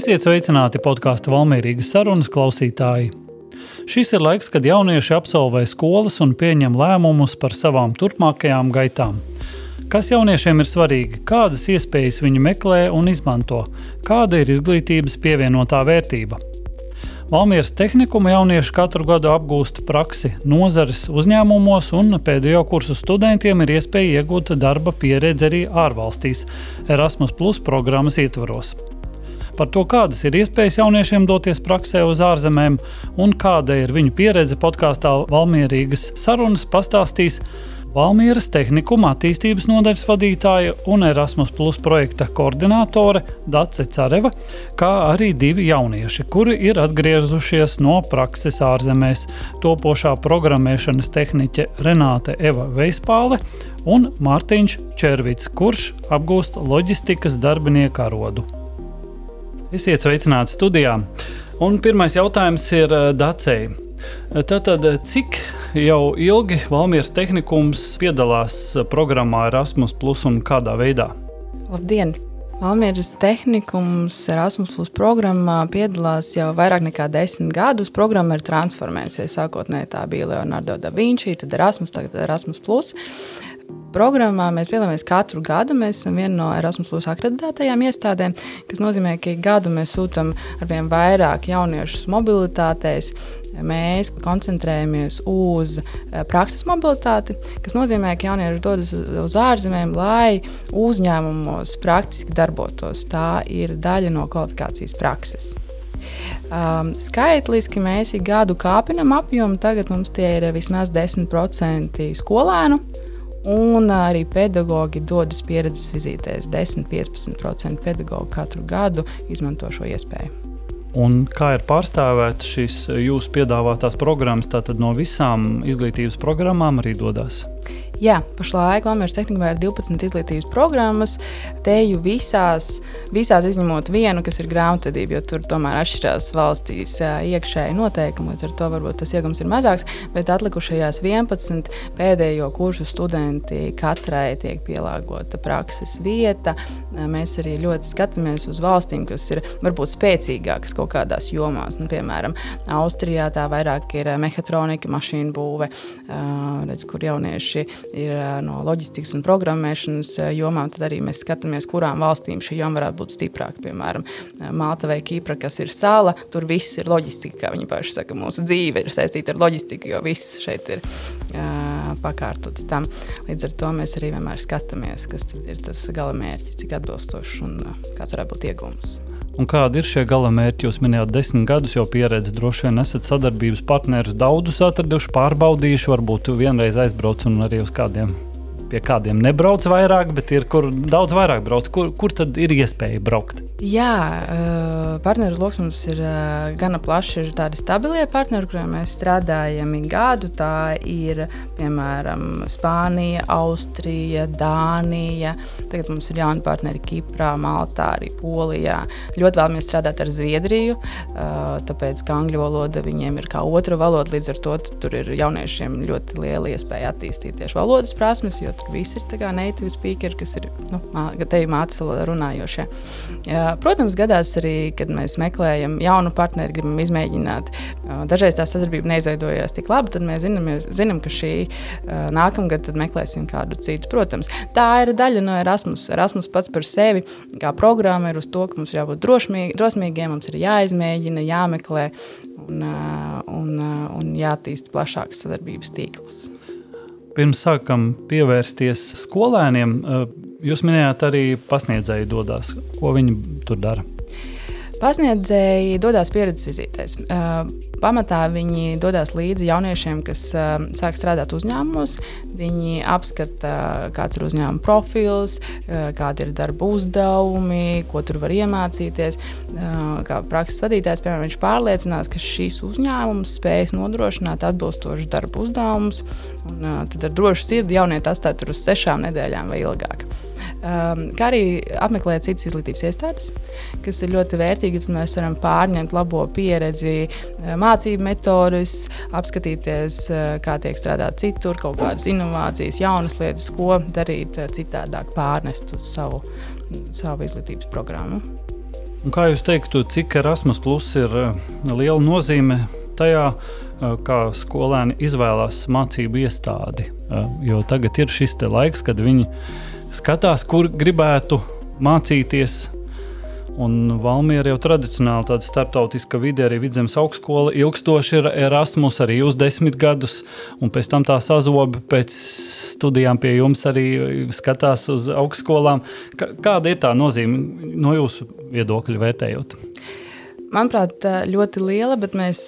Esiet sveicināti podkāstu Valmīrijas sarunas klausītāji. Šis ir laiks, kad jaunieši absolvē skolas un pieņem lēmumus par savām turpmākajām gaitām. Kas jauniešiem ir svarīgi, kādas iespējas viņi meklē un izmanto, kāda ir izglītības pievienotā vērtība. Valmieras tehnikuma jaunieši katru gadu apgūst praksi nozares uzņēmumos, un pēdējo kursu studentiem ir iespēja iegūt darba pieredzi arī ārvalstīs Erasmus Plus programmas ietvaros. Par to, kādas ir iespējas jauniešiem doties praksē uz ārzemēm un kāda ir viņu pieredze podkāstā Valmierīgas sarunas, pastāstīs Valmieras tehnikuma attīstības nodaļas vadītāja un Erasmus Plus projekta koordinātore Dace Careva, kā arī divi jaunieši, kuri ir atgriezušies no prakses ārzemēs - topošā programmēšanas tehniķe Renāte Eva Veispāle un Mārtiņš Červits, kurš apgūst loģistikas darbinieku arodu. Esiet sveicināti studijā. Un pirmais jautājums ir eh, Dacei. Tātad, cik jau ilgi Valmieras tehnikums piedalās programmā Erasmus un kādā veidā? Labdien! Valmieras tehnikums Erasmus Plus programmā piedalās jau vairāk nekā desmit gadus. Programma ir transformējusies. Sākotnēji tā bija Leonardo da Vinci, tad Erasmus, tagad Erasmus Plus. Programmā mēs piedalāmies katru gadu. Mēs esam viena no Erasmus Plus akreditētajām iestādēm, kas nozīmē, ka gadu mēs sūtām ar vien vairāk jauniešus mobilitātēs. Mēs koncentrējamies uz eh, prakses mobilitāti, kas nozīmē, ka jaunieši dodas uz ārzemēm, lai uzņēmumos praktiski darbotos. Tā ir daļa no kvalifikācijas prakses. Um, skaitliski mēs ik gadu kāpinam apjomu. Tagad mums tie ir vismaz 10% skolēnu. Un arī pedagoģi dodas pieredzes vizītēs. 10-15% pedagoģu katru gadu izmanto šo iespēju. Un kā ir pārstāvēta šīs jūsu piedāvātās programmas, tātad no visām izglītības programmām arī dodas? Jā, pašlaik Latvijas tehnikā ir 12 izglītības programmas. Teju visās, visās izņemot vienu, kas ir grāmatvedība, jo tur tomēr atšķirās valstīs iekšēji noteikumi. Līdz ar to varbūt tas iegums ir mazāks, bet atlikušajās 11 pēdējo kursu studenti katrai tiek pielāgota prakses vieta. Mēs arī ļoti skatāmies uz valstīm, kas ir varbūt spēcīgākas kaut kādās jomās. Nu, piemēram, Austrijā tā vairāk ir mehatronika, mašīnu būve, redz, kur jaunieši ir no loģistikas un programmēšanas jomām, tad arī mēs skatāmies, kurām valstīm šī joma varētu būt stiprāka. Piemēram, Malta vai Kipra, kas ir sala, tur viss ir loģistika, kā viņi paši saka. Mūsu dzīve ir saistīta ar loģistiku, jo viss šeit ir uh, pakārtots tam. Līdz ar to mēs arī vienmēr skatāmies, kas ir tas gala mērķis, cik atbilstošs un uh, kāds varētu būt iegūms. Un kādi ir šie galamērķi? Jūs minējāt, desmit gadus jau pieredzi. Droši vien esat sadarbības partnerus daudzus atraduši, pārbaudījuši, varbūt vienreiz aizbrauc un arī uz kādiem. Pie kādiem nebrauc vairāk, bet ir kur daudz vairāk brauc. Kur, kur tad ir iespēja braukt? Jā, partneru lokus mums ir gana plašs. Ir tādi stabilie partneri, kuriem mēs strādājam gadu. Tā ir piemēram Spānija, Austrija, Dānija. Tagad mums ir jauni partneri Kiprā, Maltā, arī Polijā. Ļoti vēlamies strādāt ar Zviedriju, tāpēc ka angļu valoda viņiem ir kā otra valoda. Līdz ar to tur ir jauniešiem ļoti liela iespēja attīstīt tieši valodas prasmes, jo tur viss ir native speakeri, kas ir nu, te mācīja runājošie. Protams, gadās arī, kad mēs meklējam jaunu partneri, gribam izmēģināt. Dažreiz tā sadarbība neizveidojās tik labi, tad mēs zinām, zinām ka šī nākamgad meklēsim kādu citu. Protams, tā ir daļa no Erasmus. Erasmus pats par sevi kā programma ir uz to, ka mums ir jābūt drošmīgi, drosmīgiem, mums ir jāizmēģina, jāmeklē un, un, un jātīst plašāks sadarbības tīkls. Pirms sākam pievērsties skolēniem, Jūs minējāt, arī pasniedzēji dodas. Ko viņi tur dara? Pasniedzēji dodas pieredzes vizītēs. Pamatā viņi dodas līdzi jauniešiem, kas sāk strādāt uzņēmumos. Viņi apskata, kāds ir uzņēmuma profils, kādi ir darba uzdevumi, ko tur var iemācīties. Kā prakses vadītājs, piemēram, viņš pārliecinās, ka šīs uzņēmums spējas nodrošināt atbilstošus darba uzdevumus. Tad ar drošu sirdi jaunieti atstāt tur uz sešām nedēļām vai ilgāk. Um, kā arī apmeklēt citas izglītības iestādes, kas ir ļoti vērtīgi. Tad mēs varam pārņemt labo pieredzi, eh, mācību metodus, apskatīties, eh, kā tiek strādāt citur, kaut kādas inovācijas, jaunas lietas, ko darīt eh, citādāk, pārnest uz savu, savu izglītības programmu. Un kā jūs teiktu, cik Erasmus Plus ir liela nozīme tajā, kā skolēni izvēlās mācību iestādi? Jo tagad ir šis laiks, kad viņi skatās, kur gribētu mācīties Un Valmiera jau tradicionāli tāda starptautiska vide, arī vidzemes augstskola, ilgstoši ir Erasmus arī uz desmit gadus, un pēc tam tā sazoba pēc studijām pie jums arī skatās uz augstskolām. Kāda ir tā nozīme no jūsu viedokļa vērtējot? Manuprāt, ļoti liela, bet mēs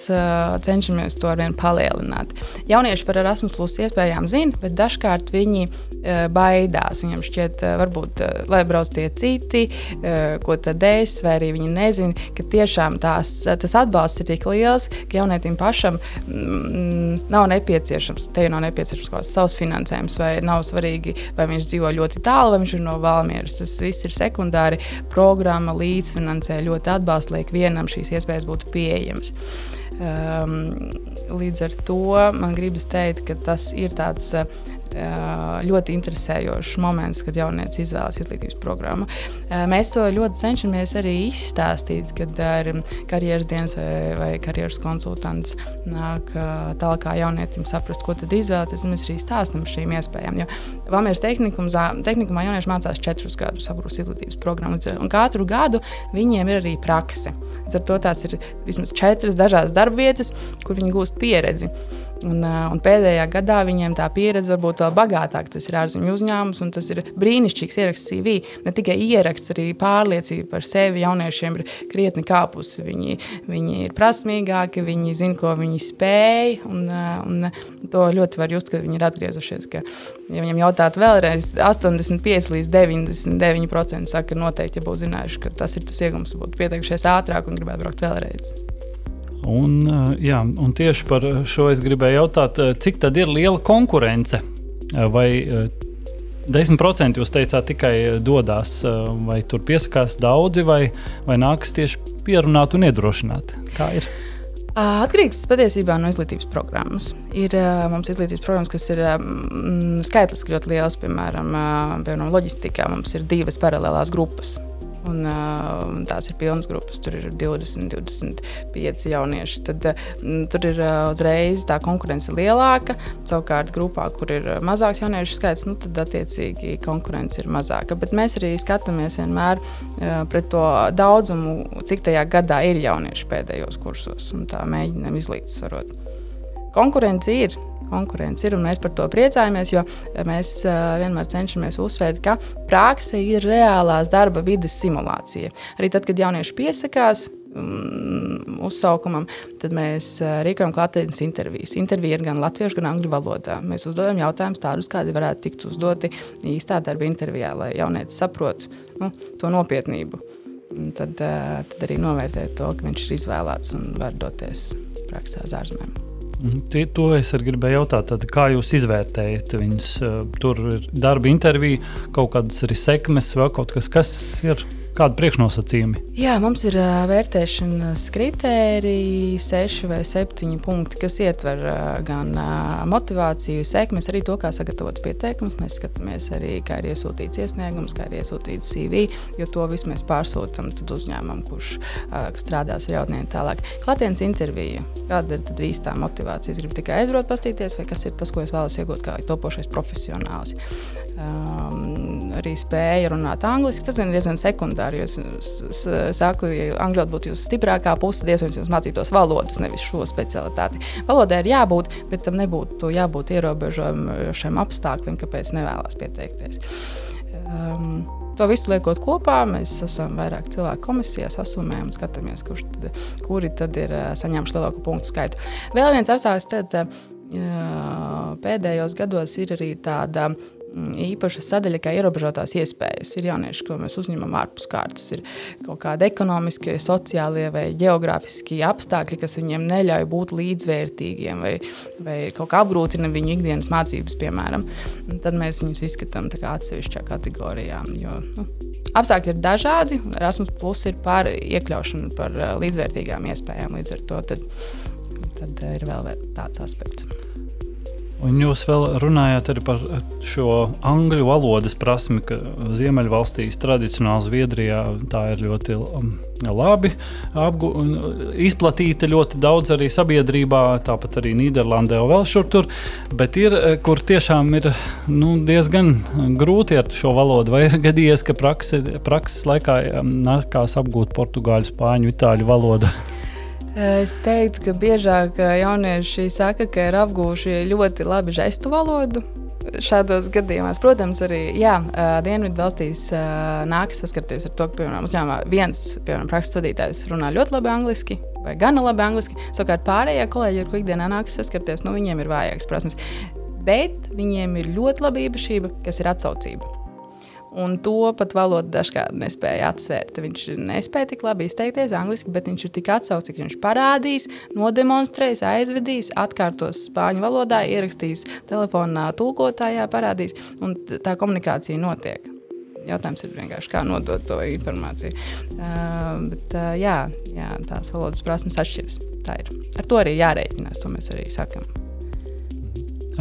cenšamies to arvien palielināt. Jaunieši par Erasmus Plus iespējām zina, bet dažkārt viņi baidās. Viņam šķiet, varbūt, lai brauc tie citi, ko tad es, vai arī viņi nezina, ka tiešām tās, tas atbalsts ir tik liels, ka jaunietim pašam mm, nav nepieciešams, te nav nepieciešams kaut kāds savs finansējums, vai nav svarīgi, vai viņš dzīvo ļoti tālu, vai viņš ir no Valmieras. Tas viss ir sekundāri. Programma līdzfinansē ļoti atbalsta, liek vienam šīs iespējas būtu pieejamas. Um, līdz ar to man gribas teikt, ka tas ir tāds ļoti interesējošs moments, kad jaunieci izvēlas izglītības programmu. Mēs to ļoti cenšamies arī izstāstīt, kad ar karjeras dienas vai, vai karjeras konsultants nāk tālāk jaunietim saprast, ko tad izvēlēties. Mēs arī stāstām par šīm iespējām. Jo Valmieras tehnikumā jaunieši mācās četrus gadus apgūst izglītības programmu, un katru gadu viņiem ir arī prakse. Līdz ar to tās ir vismaz četras dažādas darbvietas, kur viņi gūst pieredzi. Un, un pēdējā gadā viņiem tā pieredze var būt vēl bagātāka. Tas ir ārzemju uzņēmums, tas ir brīnišķīgs ieraksts CV. Ne tikai ieraksts, arī pārliecība par sevi jauniešiem ir krietni kāpusi. Viņi, viņi ir prasmīgāki, viņi zina, ko viņi spēj. Un, un to ļoti var just, kad viņi ir atgriezušies. Ka, ja viņam jautātu vēlreiz, 85 līdz 99% saka, ka noteikti ja būtu zinājuši, ka tas ir tas iegums, būtu pieteikušies ātrāk un gribētu braukt vēlreiz. Un, jā, un tieši par šo es gribēju jautāt, cik tad ir liela konkurence? Vai 10% jūs teicāt tikai dodas, vai tur piesakās daudzi, vai, vai nākas tieši pierunāt un iedrošināt? Kā ir? Atkarīgs patiesībā no izglītības programmas. Ir mums izglītības programmas, kas ir mm, skaitliski ļoti liels, piemēram, piemēram, loģistikā. Mums ir divas paralēlās grupas. Un, uh, tās ir pilnas grupas, tur ir 20, 25 jaunieši. Tad uh, tur ir uh, uzreiz tā konkurence lielāka. Savukārt, grupā, kur ir mazāks jauniešu skaits, nu, tad attiecīgi konkurence ir mazāka. Bet mēs arī skatāmies vienmēr uh, pret to daudzumu, cik tajā gadā ir jaunieši pēdējos kursos, un tā mēģinām izlīdzsvarot. Konkurence ir konkurence ir, mēs par to priecājamies, jo mēs vienmēr cenšamies uzsvērt, ka prakse ir reālās darba vidas simulācija. Arī tad, kad jaunieši piesakās, um, uzsaukumam, tad mēs uh, rīkojam klātienes intervijas. Intervija ir gan latviešu, gan angļu valodā. Mēs uzdodam jautājumus tādus, kādi varētu tikt uzdoti īstā darba intervijā, lai jaunietis saprotu nu, to nopietnību. Un tad, uh, tad arī novērtēt to, ka viņš ir izvēlēts un var doties praksē uz ārzemēm. Mhm. Tie, to es arī gribēju jautāt, tad, kā jūs izvērtējat viņus? Eh, tur ir darba intervija, kaut kādas arī sekmes, vēl kaut kas, kas ir Kādi priekšnosacījumi? Jā, mums ir vērtēšanas kritēriji, seši vai septiņi punkti, kas ietver gan motivāciju, sekmes, arī to, kā sagatavots pieteikums. Mēs skatāmies arī, kā ir iesūtīts iesniegums, kā ir iesūtīts CV, jo to visu mēs pārsūtām uzņēmumam, kurš strādās ar jauniešiem tālāk. Klātienes intervija. Kāda ir tad īstā motivācija? Es gribu tikai aizbraukt, paskatīties, vai kas ir tas, ko es vēlos iegūt kā topošais profesionāls. Um, arī spēja runāt angliski. Tas ir diezgan sekundāri. Es saku, ja angļu valoda būtu jūsu stiprākā puse, tad iespējams jūs mācītos valodas, nevis šo specialitāti. Valodai ir jābūt, bet tam nebūtu jābūt ierobežojušiem apstākļiem, kāpēc nevēlas pieteikties. Um, To visu liekot kopā, mēs esam vairāk cilvēku komisijās, asumējam un skatāmies, kurš tad, kuri tad ir saņēmuši lielāku punktu skaitu. Vēl viens apstākļs, tad pēdējos gados ir arī tāda īpaša sadaļa, kā ierobežotās iespējas. Ir jaunieši, ko mēs uzņemam ārpus kārtas. Ir kaut kādi ekonomiskie, sociālie vai geogrāfiskie apstākļi, kas viņiem neļauj būt līdzvērtīgiem vai, vai kaut kā apgrūtina viņu ikdienas mācības, piemēram. Un tad mēs viņus izskatām atsevišķā kategorijā. Jo, nu, Apstākļi ir dažādi. Erasmus Plus ir par iekļaušanu, par uh, līdzvērtīgām iespējām. Līdz ar to tad, tad ir vēl tāds aspekts. Un jūs vēl runājāt par šo angļu valodas prasmi, ka Ziemeļvalstīs, tradicionāli Zviedrijā, tā ir ļoti um, labi apgu, izplatīta ļoti daudz arī sabiedrībā, tāpat arī Nīderlandē un vēl šur tur. Bet ir, eh, kur tiešām ir nu, diezgan grūti ar šo valodu. Vai ir gadījies, ka praksi, prakses laikā um, nākās apgūt portugāļu, spāņu, itāļu valodu? Es teiktu, ka biežāk jaunieši saka, ka ir apgūši ļoti labi žestu valodu. Šādos gadījumos, protams, arī jā, Dienvidu valstīs nākas saskarties ar to, ka, piemēram, uzņēmumā viens piemēram, prakses vadītājs runā ļoti labi angliski vai gana labi angliski. Savukārt pārējie kolēģi, ar kuriem ikdienā nākas saskarties, nu, viņiem ir vājākas prasmes. Bet viņiem ir ļoti laba īpašība, kas ir atsaucība. Un to pat valoda dažkārt nespēja atsvērt. Viņš nespēja tik labi izteikties angliski, bet viņš ir tik atsaucīgs. Viņš parādīs, nodemonstrēs, aizvedīs, atkārtos spāņu valodā, ierakstīs telefonā, tulkotājā, parādīs, un tā komunikācija notiek. Jautājums ir vienkārši, kā nodot to informāciju. Uh, bet, uh, jā, jā, tās valodas prasmes atšķiras. Tā ir. Ar to arī jārēķinās, to mēs arī sakām.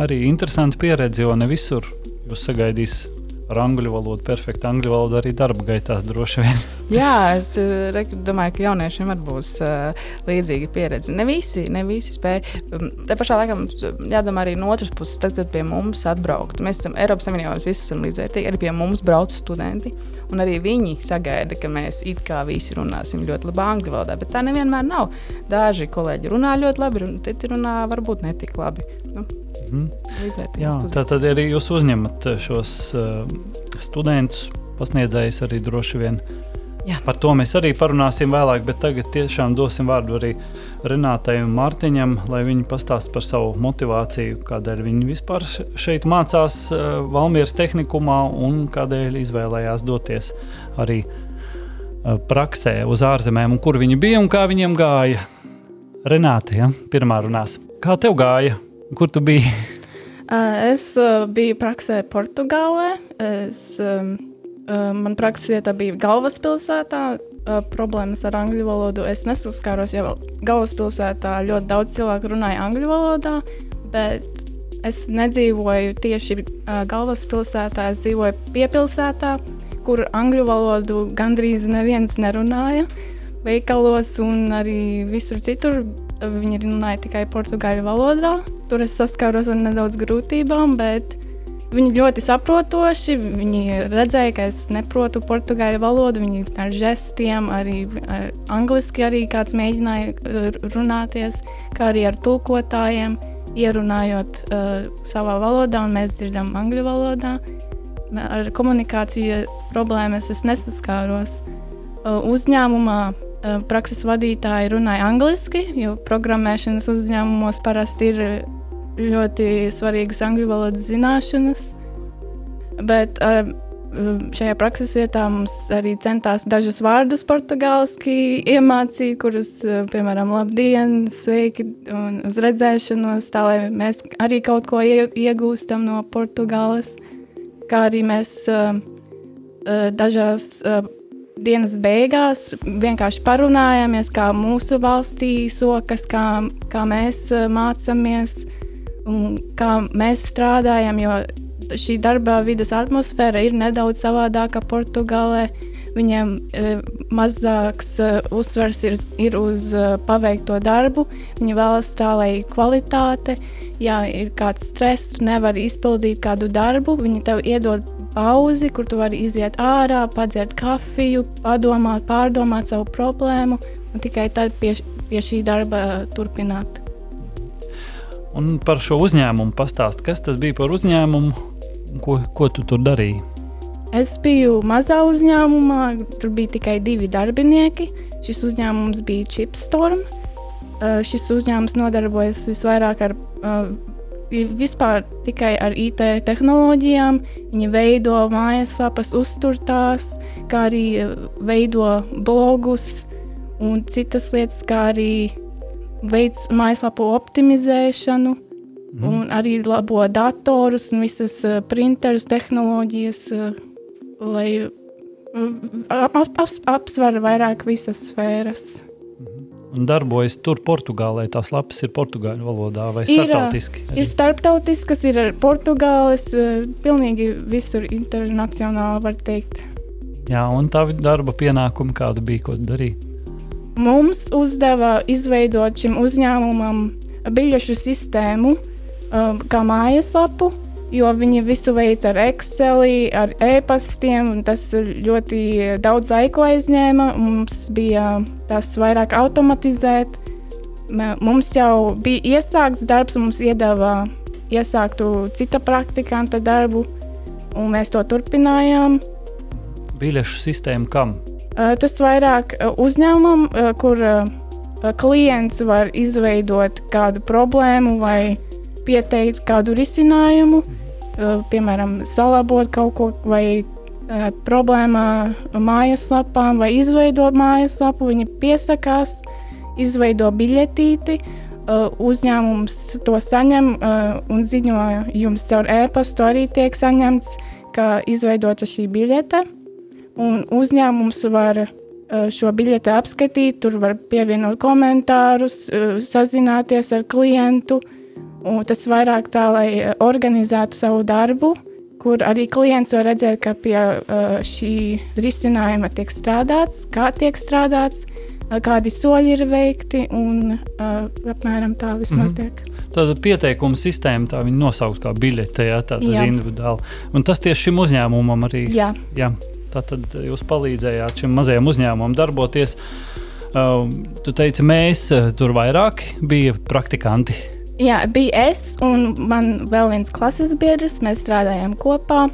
Arī interesanti pieredze, jo ne visur jūs sagaidīsiet ar angļu valodu, perfekta angļu valoda arī darba gaitās droši vien. Jā, es eh, domāju, ka jauniešiem arī būs uh, līdzīga pieredze. Ne visi, ne visi spēj. Um, te pašā laikā mums jādomā arī no otras puses, tad, kad pie mums atbraukt. Mēs esam Eiropas Savienībā, mēs visi esam līdzvērtīgi. Arī pie mums brauc studenti, un arī viņi sagaida, ka mēs it kā visi runāsim ļoti labi angļu valodā, bet tā nevienmēr nav. Daži kolēģi runā ļoti labi, un citi runā varbūt netik labi. Nu, Mm. Jā, tā tad arī jūs uzņemat šos uh, studentus, pasniedzējus arī droši vien. Jā. Par to mēs arī parunāsim vēlāk, bet tagad tiešām dosim vārdu arī Renātai un Mārtiņam, lai viņi pastāst par savu motivāciju, kādēļ viņi vispār šeit mācās uh, Valmieras tehnikumā un kādēļ izvēlējās doties arī uh, praksē uz ārzemēm, un kur viņi bija un kā viņiem gāja. Renāte, ja? pirmā runās. Kā tev gāja? Kur tu biji? es biju praksē Portugālē. Es, man prakses vietā bija galvaspilsētā. Problēmas ar angļu valodu es nesaskāros, jo galvaspilsētā ļoti daudz cilvēku runāja angļu valodā, bet es nedzīvoju tieši galvaspilsētā, es dzīvoju piepilsētā, kur angļu valodu gandrīz neviens nerunāja. Veikalos un arī visur citur Viņi runāja tikai portugāļu valodā. Tur es saskāros ar nedaudz grūtībām, bet viņi ļoti saprotoši. Viņi redzēja, ka es neprotu portugāļu valodu. Viņi ar žestiem, arī ar angliski arī kāds mēģināja uh, runāties, kā arī ar tulkotājiem, ierunājot uh, savā valodā, un mēs dzirdam angļu valodā. Ar komunikāciju problēmas es nesaskāros. Uh, uzņēmumā Eh, prakses vadītāji runāja angliski, jo programmēšanas uzņēmumos parasti ir ļoti svarīgas angļu valodas zināšanas. Bet uh, šajā prakses vietā mums arī centās dažus vārdus portugāliski iemācīt, kurus, piemēram, labdien, sveiki un uz redzēšanos, tā lai mēs arī kaut ko iegūstam no Portugāles, kā arī mēs dažās dienas beigās vienkārši parunājāmies, kā mūsu valstī sokas, kā, kā mēs eh, mācāmies kā mēs strādājam. Jo šī darba vidas atmosfēra ir nedaudz savādāka Portugālē. Viņiem e, mazāks e, uzsvers ir, ir uz e, paveikto darbu. Viņi vēlas tā, lai kvalitāte, ja ir kāds stress, tu nevari izpildīt kādu darbu, viņi tev iedod pauzi, kur tu vari iziet ārā, padzert kafiju, padomāt, pārdomāt savu problēmu un tikai tad pie, pie šī darba turpināt. Un par šo uzņēmumu pastāst, kas tas bija par uzņēmumu, ko, ko tu tur darīji? Es biju mazā uzņēmumā, tur bija tikai divi darbinieki. Šis uzņēmums bija Chipstorm. Uh, šis uzņēmums nodarbojas visvairāk ar uh, vispār tikai ar IT tehnoloģijām. Viņi veido mājaslapas, uztur tās, kā arī eh, veido blogus un citas lietas, kā arī veids mājaslapu optimizēšanu. Mm. Un arī labo datorus un visas uh, printerus, tehnoloģijas, uh, lai ap, ap, ap, apsver vairāk visas sfēras. Un darbojas tur Portugālē. Tās lapas ir portugāļu valodā vai starptautiski? Ir, ir starptautiskas, ir portugāles, pilnīgi visur internacionāli var teikt. Jā, un tā darba pienākuma kāda bija, ko darīja? Mums uzdeva izveidot šim uzņēmumam biļešu sistēmu, kā mājaslapu, jo viņi visu veids ar Excel, ar e-pastiem, un tas ļoti daudz laika aizņēma. Mums bija tas vairāk automatizēt. Mums jau bija iesākts darbs, mums iedeva iesāktu cita praktikanta darbu, un mēs to turpinājām. Biļešu sistēma kam? Tas vairāk uzņēmumam, kur klients var izveidot kādu problēmu vai pieteikt kādu risinājumu. Mhm piemēram, salabot kaut ko vai problēmā mājaslapām vai izveidot mājaslapu. Viņi piesakās, izveido biļetīti, uzņēmums to saņem un ziņo jums caur e-pastu arī tiek saņemts, ka izveidota šī biļete. Un uzņēmums var šo biļeti apskatīt, tur var pievienot komentārus, sazināties ar klientu, uh, Un tas vairāk tā, lai eh, organizētu savu darbu, kur arī klients var redzēt, ka pie uh, šī risinājuma tiek strādāts, kā tiek strādāts, uh, kādi soļi ir veikti un apmēram tā viss mm -hmm. notiek. Tāda pieteikuma sistēma, tā viņa nosauc kā biļete, ja, tāda jā. individuāli. Un tas tieši šim uzņēmumam arī. Jā. jā. Tā tad jūs palīdzējāt šim mazajam uzņēmumam darboties. Uh, tu teici, mēs tur vairāk bija praktikanti. Jā, bija es un man vēl viens klases biedrs. Mēs strādājām kopā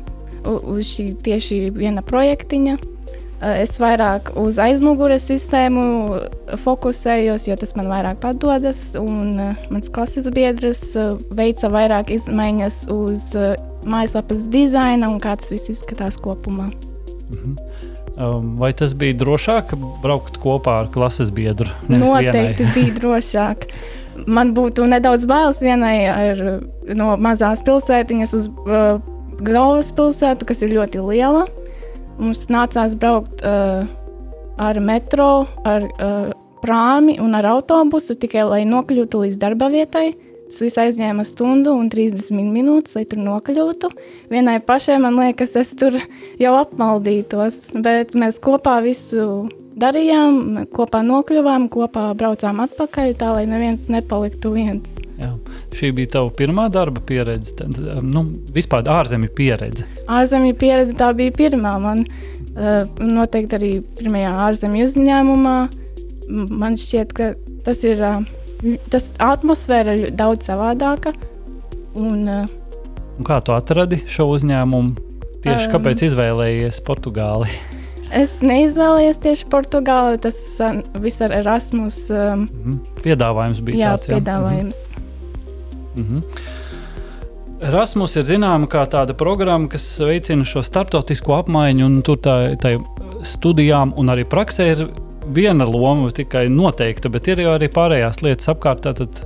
uz šī tieši viena projektiņa. Es vairāk uz aizmugures sistēmu fokusējos, jo tas man vairāk padodas. Un mans klases biedrs veica vairāk izmaiņas uz mājaslapas dizaina un kā tas viss izskatās kopumā. Mhm. Vai tas bija drošāk braukt kopā ar klases biedru? Noteikti vienai? bija drošāk. man būtu nedaudz bailes vienai ar, no mazās pilsētiņas uz uh, galvaspilsētu, kas ir ļoti liela. Mums nācās braukt uh, ar metro, ar uh, prāmi un ar autobusu tikai lai nokļūtu līdz darba vietai. Tas viss aizņēma stundu un 30 minūtes, lai tur nokļūtu. Vienai pašai man liekas, es tur jau apmaldītos, bet mēs kopā visu darījām, kopā nokļuvām, kopā braucām atpakaļ, tā lai neviens nepaliktu viens. Jā. Šī bija tava pirmā darba pieredze, tad, um, nu, vispār ārzemju pieredze. Ārzemju pieredze tā bija pirmā. Man uh, noteikti arī pirmajā ārzemju uzņēmumā. Man šķiet, ka tas ir uh, tas atmosfēra daudz savādāka. Un, uh, un kā tu atradi šo uzņēmumu? Tieši um, kāpēc izvēlējies Portugāli? Es neizvēlējos tieši Portugāli. Tas uh, viss ar Erasmus. Um, -hmm. Piedāvājums bija jā, tāds. Jā, piedāvājums. Mm -hmm. Erasmus ir zināma kā tāda programma, kas veicina šo starptautisko apmaiņu, un tur tā, tā studijām un arī praksē ir viena loma tikai noteikta, bet ir jau arī pārējās lietas apkārt. Tātad,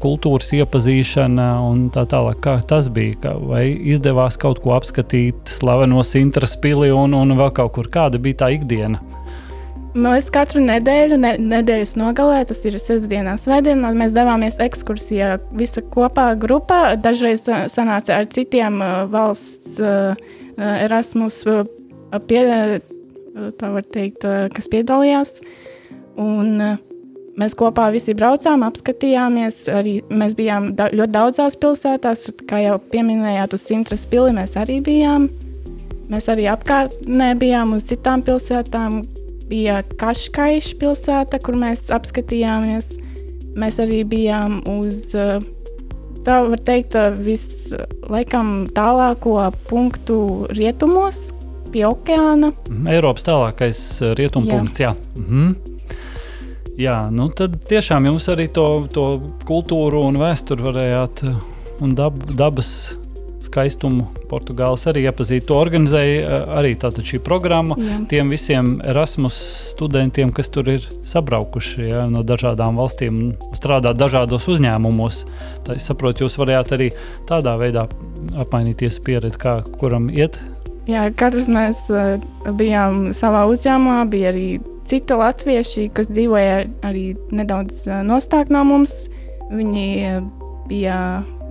kultūras iepazīšana un tā tālāk. Kā tas bija? Vai izdevās kaut ko apskatīt, slaveno Sintras pili un, un vēl kaut kur? Kāda bija tā ikdiena? Mēs katru nedēļu, ne, nedēļas nogalē, tas ir sestdienās, svētdienā, mēs devāmies ekskursijā visa kopā grupā. Dažreiz sanāca ar citiem uh, valsts uh, Erasmus, uh, pie, tā var teikt, kas piedalījās. Un, uh, Mēs kopā visi braucām, apskatījāmies. Arī mēs bijām da ļoti daudzās pilsētās, kā jau pieminējāt, uz Sintras pili mēs arī bijām. Mēs arī apkārtnē bijām uz citām pilsētām. Bija Kaškaiša pilsēta, kur mēs apskatījāmies. Mēs arī bijām uz, tā var teikt, vislaiekam tālāko punktu rietumos, pie okeāna. Eiropas tālākais rietumpunkts, jā. jā. Mhm. Jā, nu tad tiešām jums arī to, to kultūru un vēsturi varējāt eh, un dab, dabas skaistumu Portugāles arī iepazīt. To organizēja eh, arī šī programma jā. tiem visiem Erasmus studentiem, kas tur ir sabraukuši ja, no dažādām valstīm un strādā dažādos uzņēmumos. Tā es saprotu, jūs varējāt arī tādā veidā apmainīties pieredzi, kā kuram iet. Jā, katrs mēs uh, bijām savā uzņēmumā, bija arī citi latvieši, kas dzīvoja arī nedaudz nostāk no mums. Viņi bija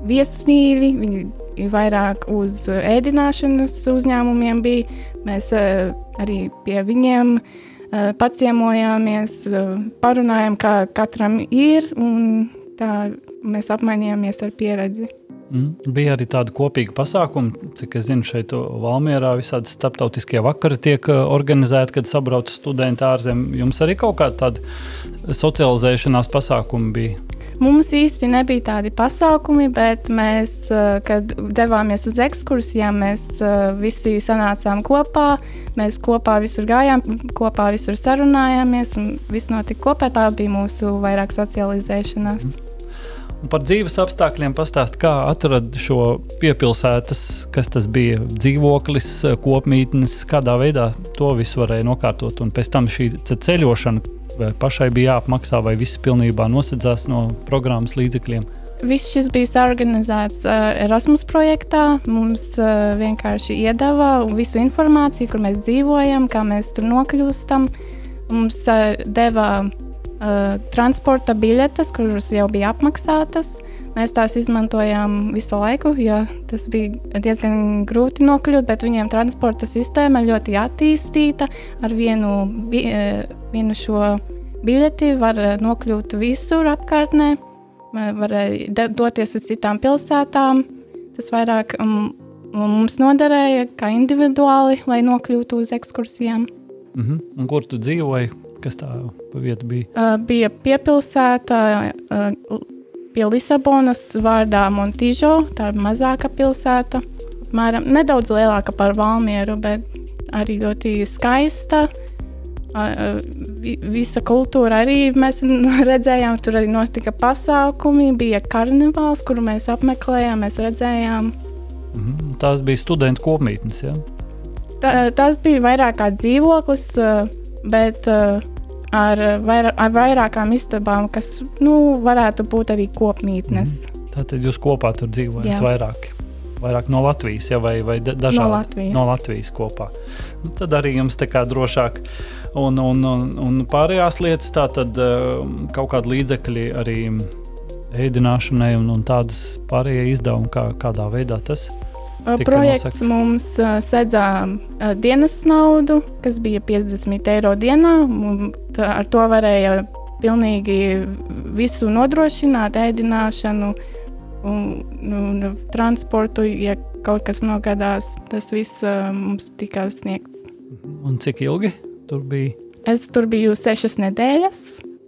viesmīļi, viņi vairāk uz ēdināšanas uzņēmumiem bija. Mēs arī pie viņiem paciemojāmies, parunājām, kā katram ir, un tā mēs apmainījāmies ar pieredzi. Mm. Bija arī tāda kopīga pasākuma, cik es zinu, šeit Valmjerā visādi starptautiskie vakari tiek organizēti, kad sabrauc studenti ārzem. Jums arī kaut kāda tāda socializēšanās pasākuma bija? Mums īsti nebija tādi pasākumi, bet mēs, kad devāmies uz ekskursijām, mēs visi sanācām kopā. Mēs kopā visur gājām, kopā visur sarunājāmies, un viss notika kopā. Tā bija mūsu vairāk socializēšanās. Mm. Par dzīves apstākļiem pastāst, kā atrast šo piepilsētas, kas tas bija dzīvoklis, kopmītnes, kādā veidā to visu varēja nokārtot. Un pēc tam šī ceļošana pašai bija jāapmaksā, vai viss pilnībā nosedzās no programmas līdzekļiem. Viss šis bija organizēts uh, Erasmus projektā. Mums uh, vienkārši iedeva visu informāciju, kur mēs dzīvojam, kā mēs tur nokļūstam. Mums uh, deva uh, transporta biļetes, kuras jau bija apmaksātas. Mēs tās izmantojām visu laiku, jo tas bija diezgan grūti nokļūt, bet viņiem transporta sistēma ļoti attīstīta. Ar vienu, bi, vienu šo biļeti var nokļūt visur apkārtnē, var doties uz citām pilsētām. Tas vairāk um, mums noderēja kā individuāli, lai nokļūtu uz ekskursijām. Mm -hmm. Un kur tu dzīvoji? Kas tā vieta bija? Uh, bija piepilsēta uh, pie Lisabonas vārdā Montižo, tā ir mazāka pilsēta. Apmēram nedaudz lielāka par Valmieru, bet arī ļoti skaista. Uh, visa kultūra arī mēs redzējām, tur arī notika pasākumi, bija karnevāls, kuru mēs apmeklējām, mēs redzējām. Mm. Tās bija studentu kopmītnes, ja? Tā, tas bija vairāk kā dzīvoklis, bet uh, ar, vair ar vairākām istabām, kas nu, varētu būt arī kopmītnes. Mm. Tātad jūs kopā tur dzīvojat vairāk. Vairāk no Latvijas, ja, vai, vai dažādi no Latvijas. no Latvijas kopā. Nu, tad arī jums tā kā drošāk. Un, un, un, un pārējās lietas, tā tad um, kaut kāda līdzekļi arī ēdināšanai un, un tādas pārējie izdevumi, kā, kādā veidā tas ir Projekts nosakts. mums uh, dienas naudu, kas bija 50 eiro dienā. Ar to varēja pilnīgi visu nodrošināt, ēdināšanu, un, un transportu. Ja kaut kas nogadās, tas viss mums tika sniegts. Un cik ilgi tur bija? Es tur biju sešas nedēļas.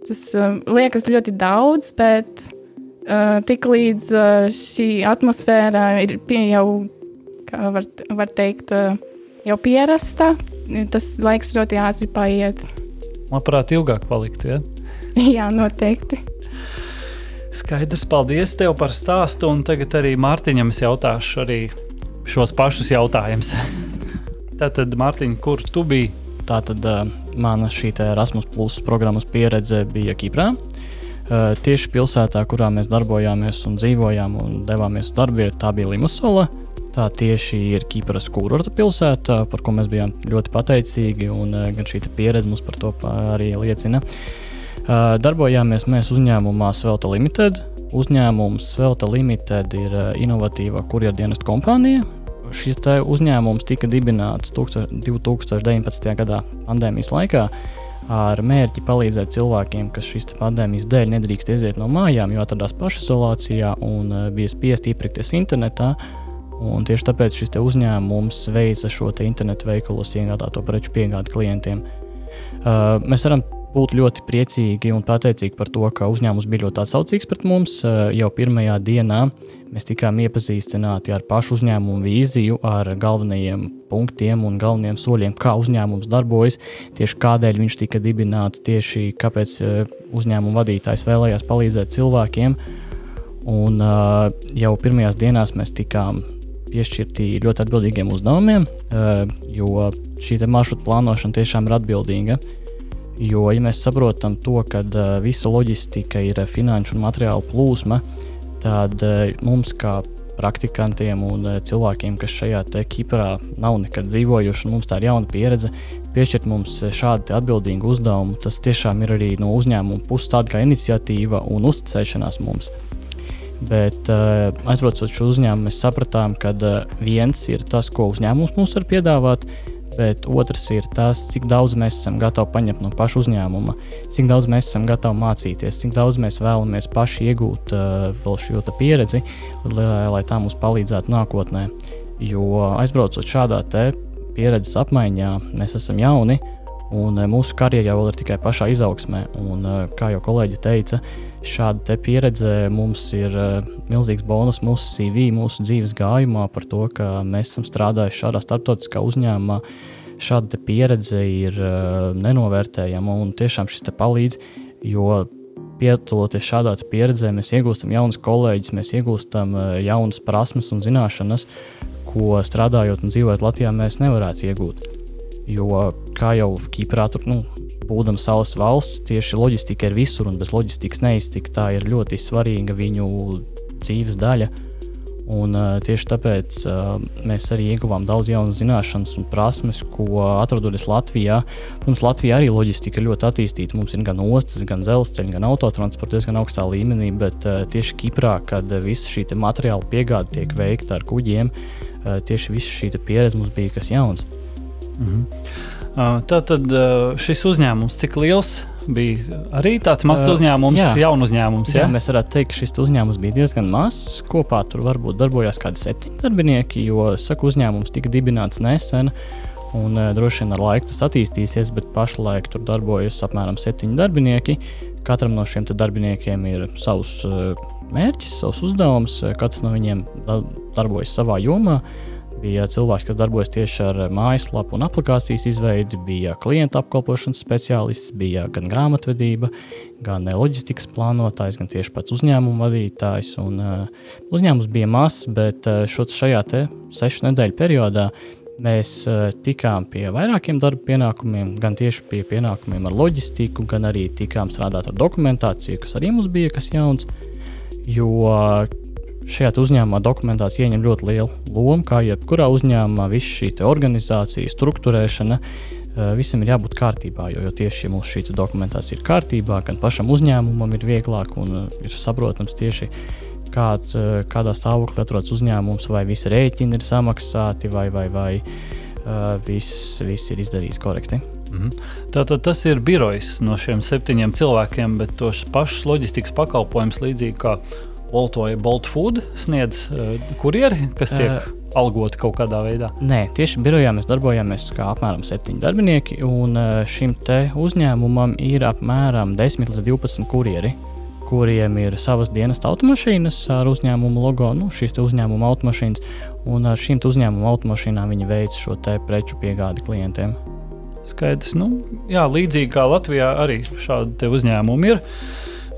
Tas liekas ļoti daudz, bet tik līdz šī atmosfēra ir jau var, var teikt, eh, jau pierasta. Tas laiks ļoti ātri paiet. Labprāt, ilgāk palikt. Ja? Jā, noteikti. Skaidrs, paldies tev par stāstu. Un tagad arī Mārtiņam es jautāšu arī šos pašus jautājumus. Tātad, Mārtiņ, kur tu biji? Tātad uh, mana šī Erasmus Plus programmas pieredze bija Kiprā. Uh, tieši pilsētā, kurā mēs darbojāmies un dzīvojām un devāmies uz darbvietu, tā bija Limasola. Tā tieši ir Kipras kurorta pilsēta, par ko mēs bijām ļoti pateicīgi, un eh, gan šī pieredze mums par to arī liecina. Eh, darbojāmies mēs uzņēmumā Svelta Limited. Uzņēmums Svelta Limited ir eh, inovatīva kurjerdienestu kompānija. Šis uzņēmums tika dibināts 2019. gadā pandēmijas laikā ar mērķi palīdzēt cilvēkiem, kas šīs pandēmijas dēļ nedrīkst iziet no mājām, jo atradās pašizolācijā un bija spiest iepirkties internetā. Un tieši tāpēc šis uzņēmums veica šo internetu veikalos iegādāto preču piegādi klientiem. Uh, mēs varam būt ļoti priecīgi un pateicīgi par to, ka uzņēmums bija ļoti atsaucīgs pret mums. Uh, jau pirmajā dienā mēs tikām iepazīstināti ar pašu uzņēmumu vīziju, ar galvenajiem punktiem un galvenajiem soļiem, kā uzņēmums darbojas, tieši kādēļ viņš tika dibināts, tieši kāpēc uh, uzņēmuma vadītājs vēlējās palīdzēt cilvēkiem. Un uh, jau pirmajās dienās mēs tikām piešķirti ļoti atbildīgiem uzdevumiem, eh, jo šī maršruta plānošana tiešām ir atbildīga. Jo, ja mēs saprotam to, ka visa loģistika ir finanšu un materiālu plūsma, tad mums, kā praktikantiem un cilvēkiem, kas šajā Kiprā nav nekad dzīvojuši, un mums tā ir jauna pieredze, piešķirt mums šādu atbildīgu uzdevumu. Tas tiešām ir arī no uzņēmuma puses tāda kā iniciatīva un uzticēšanās mums. Bet, uh, aizbraucot šo uzņēmumu, mēs sapratām, ka uh, viens ir tas, ko uzņēmums mums var piedāvāt, bet otrs ir tas, cik daudz mēs esam gatavi paņemt no paša uzņēmuma, cik daudz mēs esam gatavi mācīties, cik daudz mēs vēlamies paši iegūt uh, šo pieredzi, lai, lai tā mums palīdzētu nākotnē. Jo aizbraucot šādā pieredzes apmaiņā, mēs esam jauni un mūsu karjerā vēl ir tikai pašā izaugsmē. Un, kā jau kolēģi teica, šāda pieredze mums ir milzīgs bonus mūsu CV, mūsu dzīves gājumā par to, ka mēs esam strādājuši šādā starptautiskā uzņēmumā. Šāda pieredze ir nenovērtējama un tiešām šis palīdz, jo piedaloties šādā pieredzē, mēs iegūstam jaunus kolēģus, mēs iegūstam jaunas prasmes un zināšanas, ko strādājot un dzīvojot Latvijā, mēs nevarētu iegūt. Jo, kā jau Kiprā, tur, nu, būdama salas valsts, tieši loģistika ir visur, un bez loģistikas neiztikt. Tā ir ļoti svarīga viņu dzīves daļa. Un, uh, tieši tāpēc uh, mēs arī ieguvām daudz jaunas zināšanas un prasmes, ko atrodoties Latvijā. Mums Latvijā arī loģistika ļoti attīstīta. Mums ir gan ostas, gan dzelzceļa, gan autotransports diezgan augstā līmenī, bet uh, tieši Kiprā, kad visa šī materiāla piegāde tiek veikta ar kuģiem, uh, tieši visa šī pieredze mums bija kas jauns. Mhm. Tā tad šis uzņēmums, cik liels bija arī tāds mazs uzņēmums, uh, jaunu uzņēmums. Jā? jā, mēs varētu teikt, ka šis uzņēmums bija diezgan mazs. Kopā tur varbūt darbojās kādi septiņi darbinieki, jo saku, uzņēmums tika dibināts nesen. Un, uh, droši vien ar laiku tas attīstīsies, bet pašlaik tur darbojas apmēram septiņi darbinieki. Katram no šiem darbiniekiem ir savs uh, mērķis, savs uzdevums. Katrs no viņiem darbojas savā jomā. Uh, Bija cilvēks, kas darbojas tieši ar mājaslapu un aplikācijas izveidi, bija klienta apkalpošanas speciālists, bija gan grāmatvedība, gan loģistikas plānotājs, gan tieši pats uzņēmuma vadītājs. Un, uh, uzņēmums bija mazs, bet uh, šajā sešu nedēļu periodā mēs uh, tikām pie vairākiem darba pienākumiem, gan tieši pie pienākumiem ar loģistiku, gan arī tikām strādāt ar dokumentāciju, kas arī mums bija kas jauns. Jo šajā uzņēmumā dokumentācija ieņem ļoti lielu lomu. Kā jebkurā uzņēmumā, visa šī organizācija, struktūrēšana, eh, visam ir jābūt kārtībā. Jo, jo tieši ja mūsu šī dokumentācija ir kārtībā, gan pašam uzņēmumam ir vieglāk un eh, ir saprotams tieši. Kād, eh, kādā stāvoklī atrodas uzņēmums, vai visi rēķini ir samaksāti, vai, vai, vai viss, viss ir izdarīts korekti. -hmm. Tātad tas ir birojs no šiem septiņiem cilvēkiem, bet tos pašus loģistikas pakalpojumus līdzīgi kā Vai Bolt Food sniedz uh, kurjeri, kas tiek uh, algoti kaut kādā veidā? Nē, tieši birojā mēs darbojāmies kā apmēram septiņi darbinieki, un uh, šim uzņēmumam ir apmēram 10 līdz 12 kurjeri. Kuriem ir savas dienas automašīnas ar uzņēmumu logo, nu, šīs uzņēmuma automašīnas, un ar šīm uzņēmuma automašīnām viņi veic šo preču piegādi klientiem. Skaidrs, nu, jā, līdzīgi kā Latvijā arī šādi uzņēmumi ir.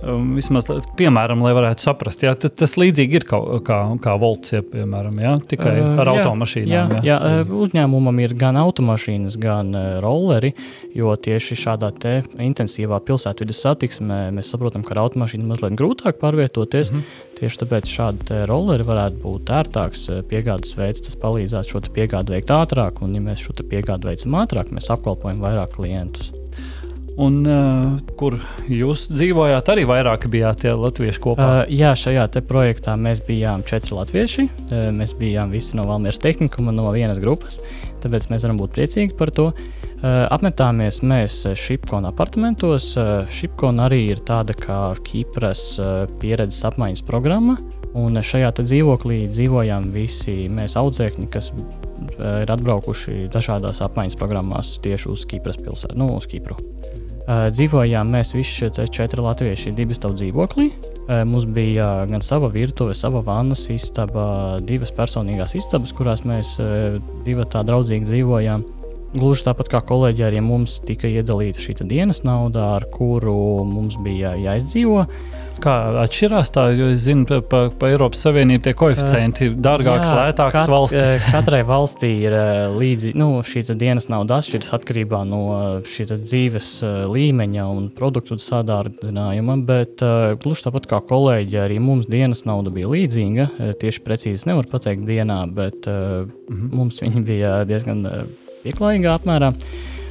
Uh, Um, vismaz, piemēram, lai varētu saprast, jā, tas līdzīgi ir kā, kā, kā volts, ja, piemēram, jā, tikai uh, ar jā, automašīnām. Jā, jā. jā, uzņēmumam ir gan automašīnas, gan uh, rolleri, jo tieši šādā intensīvā pilsētvidas satiksmē mēs saprotam, ka ar automašīnu mazliet grūtāk pārvietoties. Mm -hmm. Tieši tāpēc šādi rolleri varētu būt ērtāks piegādes veids. Tas palīdzētu šo piegādi veikt ātrāk, un, ja mēs šo piegādi veicam ātrāk, mēs apkalpojam vairāk klientus. Un, uh, kur jūs dzīvojāt, arī vairāk bijāt ja, latvieši kopā? Uh, jā, šajā projektā mēs bijām četri latvieši. Uh, mēs bijām visi no Valmieras tehnikuma, no vienas grupas. Tāpēc mēs varam būt priecīgi par to. Uh, apmetāmies mēs Šipkona apartamentos. Uh, Šipkona arī ir tāda kā Kipras uh, pieredzes apmaiņas programma. Un šajā dzīvoklī dzīvojām visi mēs audzēkņi, kas ir atbraukuši dažādās apmaiņas programmās tieši uz Kipras pilsētu, nu, uz Kipru. Uh, dzīvojām mēs visi šie četri latvieši divu stāvu dzīvoklī. Uh, mums bija gan sava virtuve, sava vannas istaba, divas personīgās istabas, kurās mēs uh, divi tā draudzīgi dzīvojām. gluži tāpat kā kolēģi, arī mums tika iedalīta šī dienas nauda, ar kuru mums bija jāizdzīvo. Kā atšķirās tā, jo es zinu, ka pa, pa Eiropas Savienību tie koeficienti ir dārgāks, jā, lētāks kat, valstis. Katrai valstī ir līdzi, nu, šī dienas nauda atšķiras atkarībā no šī dzīves līmeņa un produktu sadārdzinājuma, bet gluži tāpat kā kolēģi, arī mums dienas nauda bija līdzīga. Tieši precīzi nevar pateikt dienā, bet -hmm. mums viņi bija diezgan pieklājīgā apmērā.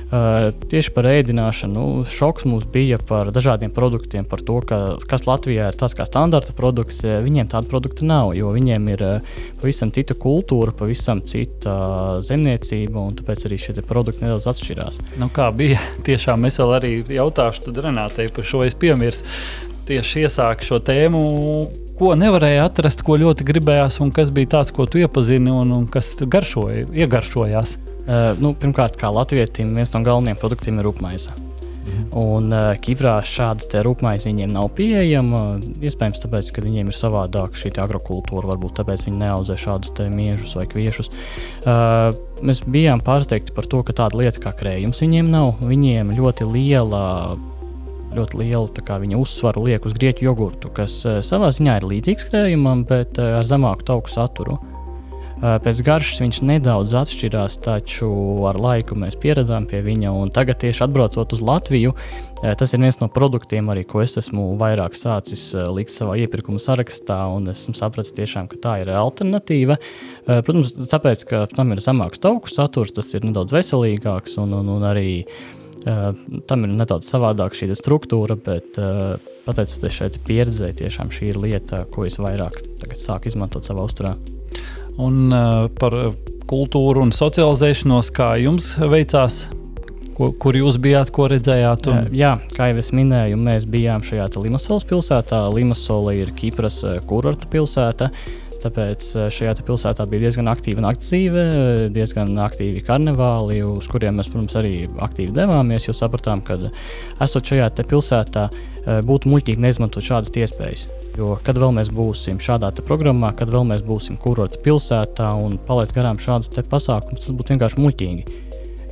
Uh, tieši par ēdināšanu nu, šoks mums bija par dažādiem produktiem, par to, ka, kas Latvijā ir tas kā standarta produkts. Viņiem tāda produkta nav, jo viņiem ir uh, pavisam cita kultūra, pavisam cita zemniecība, un tāpēc arī šie produkti nedaudz atšķirās. Nu, kā bija? Tiešām es vēl arī jautāšu Renātei par šo es piemirsu. Tieši iesāku šo tēmu ko nevarēja atrast, ko ļoti gribējās, un kas bija tāds, ko tu iepazini un, un kas garšoja, iegaršojās? Uh, nu, pirmkārt, kā Latvijam, viens no galvenajiem produktiem ir rūpmaize. Mhm. Un uh, Kiprā šāda rūpmaize viņiem nav pieejama. Iespējams, tāpēc, ka viņiem ir savādāka šī agrokultūra, varbūt tāpēc viņi neaudzē šādus miežus vai kviešus. Uh, mēs bijām pārsteigti par to, ka tāda lieta kā krējums viņiem nav. Viņiem ļoti liela ļoti lielu viņa uzsvaru liek uz grieķu jogurtu, kas savā ziņā ir līdzīgs krējumam, bet ar zemāku tauku saturu. Uh, pēc garšas viņš nedaudz atšķirās, taču ar laiku mēs pieredzām pie viņa. Tagad, tieši atbraucot uz Latviju, uh, tas ir viens no produktiem, arī, ko es esmu vairāk sācis uh, likt savā iepirkuma sarakstā. Esmu sapratis, tiešām, ka tā ir alternatīva. Protams, tāpēc, ka tam ir zemāks tauku saturs, tas ir nedaudz veselīgāks un, un, un arī Uh, tam ir nedaudz savādāka šī struktūra, bet uh, pateicoties šai pieredzei, tiešām šī ir lieta, ko es vairāk sāku izmantot savā uzturā. Un uh, par kultūru un socializēšanos, kā jums veicās, ko, kur jūs bijāt, ko redzējāt? Un... Jā, kā jau es minēju, mēs bijām šajā Limasolas pilsētā. Limasola ir Kipras kurorta pilsēta. Tāpēc eh, šajā pilsētā bija diezgan aktīva naktas dzīve, diezgan aktīvi karnevāli, uz kuriem mēs, protams, arī aktīvi devāmies. Jo sapratām, ka esot šajā pilsētā, eh, būtu muļķīgi neizmantot šādas iespējas. Jo kad vēl mēs būsim šādā programmā, kad vēl mēs būsim kurorta pilsētā un palaist garām šādas pasākumus, tas būtu vienkārši muļķīgi.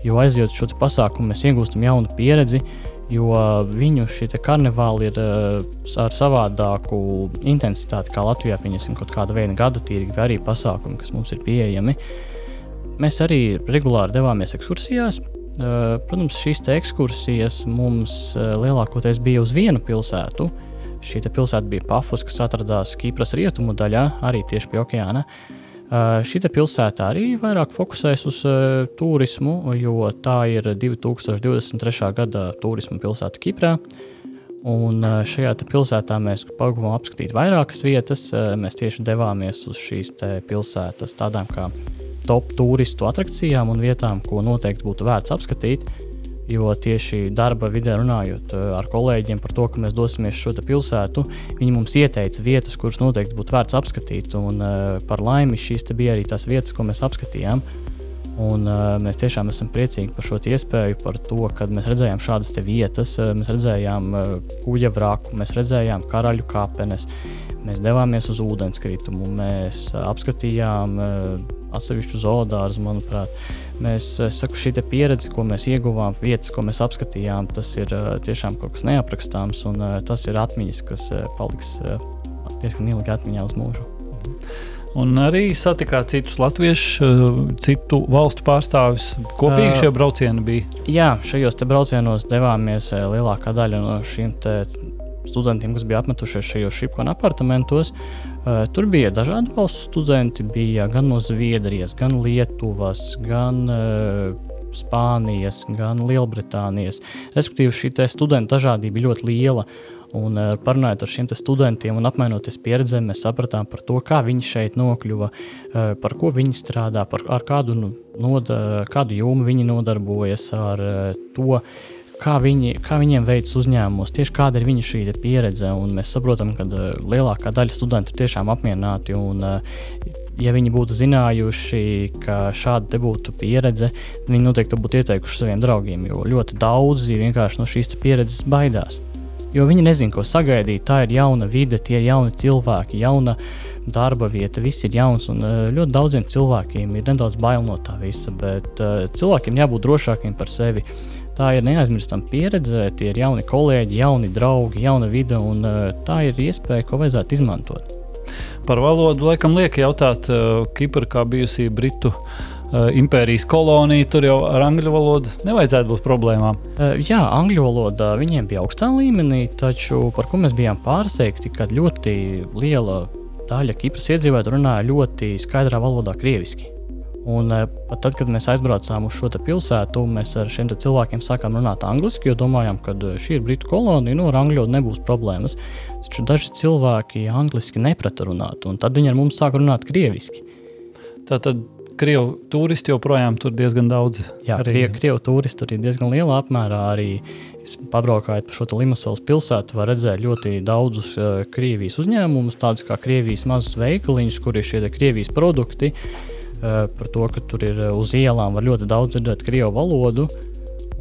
Jo aizjot šo pasākumu, mēs iegūstam jaunu pieredzi, jo viņu šie karnevāli ir uh, ar savādāku intensitāti kā Latvijā. Pieņemsim kaut kāda veida gada tīrīgi vai arī pasākumi, kas mums ir pieejami. Mēs arī regulāri devāmies ekskursijās. Uh, protams, šīs ekskursijas mums uh, lielākoties bija uz vienu pilsētu. Šī pilsēta bija Pafos, kas atrodas Kīpras rietumu daļā, arī tieši pie okeāna. Uh, Uh, Šī pilsēta arī vairāk fokusēs uz uh, turismu, jo tā ir 2023. gada turisma pilsēta Kiprā. Un uh, šajā pilsētā mēs pagavām apskatīt vairākas vietas. Uh, mēs tieši devāmies uz šīs pilsētas tādām kā top turistu attrakcijām un vietām, ko noteikti būtu vērts apskatīt. Jo tieši darba vidē runājot eh, ar kolēģiem par to, ka mēs dosimies šo pilsētu, viņi mums ieteica vietas, kuras noteikti būtu vērts apskatīt. Un, uh, par laimi šīs bija arī tās vietas, ko mēs apskatījām. Un, uh, mēs tiešām esam priecīgi par šo iespēju, par to, ka mēs redzējām šādas vietas, mēs redzējām uh, kuģa vraku, mēs redzējām karaļu kāpenes, mēs devāmies uz ūdenskritumu, mēs uh, apskatījām uh, atsevišķu zoodārzu, manuprāt. Mēs, saku, šī pieredze, ko mēs ieguvām, vietas, ko mēs apskatījām, tas ir tiešām kaut kas neaprakstāms, un tas ir atmiņas, kas paliks diezgan ilgi atmiņā uz mūžu. Un arī satikāt citus latviešus, citu valstu pārstāvjus. Kopīgi šie braucieni bija. Jā, šajos braucienos devāmies lielākā daļa no šīm studentiem, kas bija apmetušies šajos šipkona apartamentos. Uh, tur bija dažādi valstu studenti, bija gan no Zviedrijas, gan Lietuvas, gan uh, Spānijas, gan Lielbritānijas. Respektīvi, šī studentu dažādība bija ļoti liela. Un, uh, parunājot ar šiem studentiem un apmainoties pieredzē, mēs sapratām par to, kā viņi šeit nokļuva, par ko viņi strādā, par kādu, nu, noda, kādu jomu viņi nodarbojas, ar to, kā, viņi, kā viņiem veicas uzņēmumos, tieši kāda ir viņu šī pieredze. Mēs saprotam, ka uh, lielākā daļa studentu ir tiešām apmierināti. Un, uh, ja viņi būtu zinājuši, ka šāda būtu pieredze, viņi noteikti būtu ieteikuši saviem draugiem, jo ļoti daudzi vienkārši no šīs pieredzes baidās. jo viņi nezina, ko sagaidīt. Tā ir jauna vide, tie ir jauni cilvēki, jauna darba vieta, viss ir jauns. Un ļoti daudziem cilvēkiem ir nedaudz bail no tā visa, bet cilvēkiem jābūt drošākiem par sevi. Tā ir neaizmirstama pieredze, tie ir jauni kolēģi, jauni draugi, jauna vide, un tā ir iespēja, ko vajadzētu izmantot. Par valodu laikam liek jautāt, Kipra kā bijusī Britu impērijas kolonija, tur jau ar angļu valodu nevajadzētu būt problēmām. Jā, angļu valoda viņiem bija augstā līmenī, taču par ko mēs bijām pārsteigti, ka ļoti liela daļa Kipras iedzīvotāju runāja ļoti skaidrā valodā, krieviski. Un eh, pat tad, kad mēs aizbraucām uz šo pilsētu, mēs ar šiem cilvēkiem sākām runāt angliski, jo domājām, ka eh, šī ir Britu kolonija, nu ar angļu nebūs problēmas. Taču daži cilvēki angliski neprata runāt, un tad viņi ar mums sāka runāt krieviski. Tātad Krievu turisti joprojām tur diezgan daudz. Jā, arī Krievu, turisti tur ir diezgan lielā apmērā. Arī pabraukājot pa šo Limasolas pilsētu, var redzēt ļoti daudzus uh, Krievijas uzņēmumus, tādus kā Krievijas mazus veikaliņus, kur ir šie Krievijas produkti. Uh, par to, ka tur ir eh, uz ielām var ļoti daudz dzirdēt krievu valodu.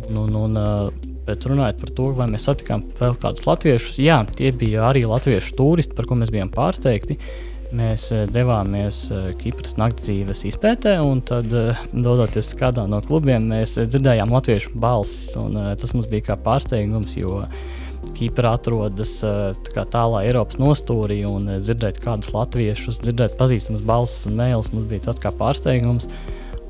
Un, un, un, eh, bet runājot par to, vai mēs satikām vēl kādus latviešus, jā, tie bija arī latviešu turisti, par ko mēs bijām pārsteigti. Mēs devāmies Kipras naktdzīves izpētē, un tad, dodoties kādā no klubiem, mēs dzirdējām latviešu balsis. Tas mums bija kā pārsteigums, jo Kipra atrodas eh, tā tālā Eiropas nostūrī un eh, dzirdēt kādus latviešus, dzirdēt pazīstamas balsis un mēlus mums bija tāds kā pārsteigums.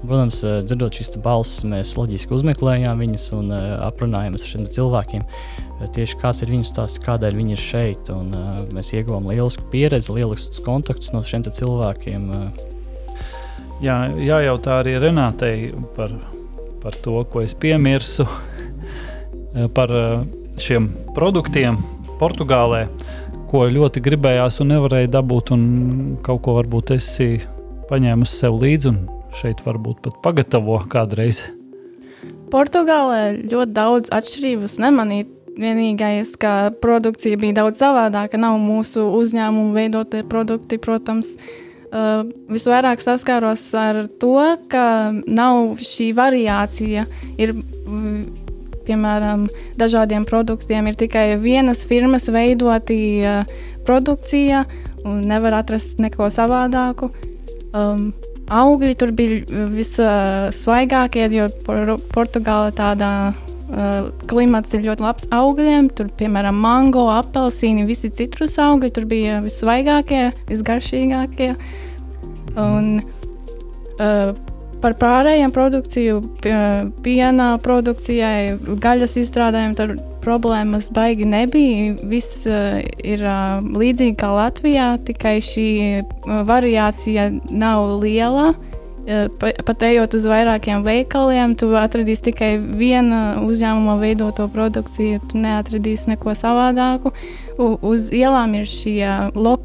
Protams, eh, dzirdot šīs balsis, mēs loģiski uzmeklējām viņus un aprunājāmies ar šiem cilvēkiem. Tieši kāds ir viņu stāsts, kādēļ viņi ir šeit. Un, mēs ieguvām lielisku pieredzi, lieliskus kontaktus no šiem cilvēkiem. Jā, jājautā arī Renātei par, par to, ko es piemirsu. par šiem produktiem Portugālē, ko ļoti gribējās un nevarēja dabūt, un kaut ko varbūt esi paņēmusi sev līdzi un šeit varbūt pat pagatavo kādreiz. Portugālē ļoti daudz atšķirības nemanīt. Vienīgais, ka produkcija bija daudz savādāka, nav mūsu uzņēmumu veidotie produkti, protams. Uh, visvairāk saskāros ar to, ka nav šī variācija. Ir piemēram, dažādiem produktiem ir tikai vienas firmas veidoti uh, produkcija, un nevar atrast neko savādāku. Um, augļi tur bija vissvaigākie, jo por Portugāla tādā uh, klimats ir ļoti labs augļiem. Tur, piemēram, mango, apelsīni, visi citrus augļi tur bija vissvaigākie, visgaršīgākie. Un, uh, Par pārējiem produkciju, piena produkcijai, gaļas izstrādājumiem, tad problēmas baigi nebija. Viss uh, ir uh, līdzīgi kā Latvijā, tikai šī uh, variācija nav liela. Pat ejot uz vairākiem veikaliem, tu atradīsi tikai viena uzņēmuma veidoto produkciju, tu neatradīsi neko savādāku. Uz ielām ir šie lo,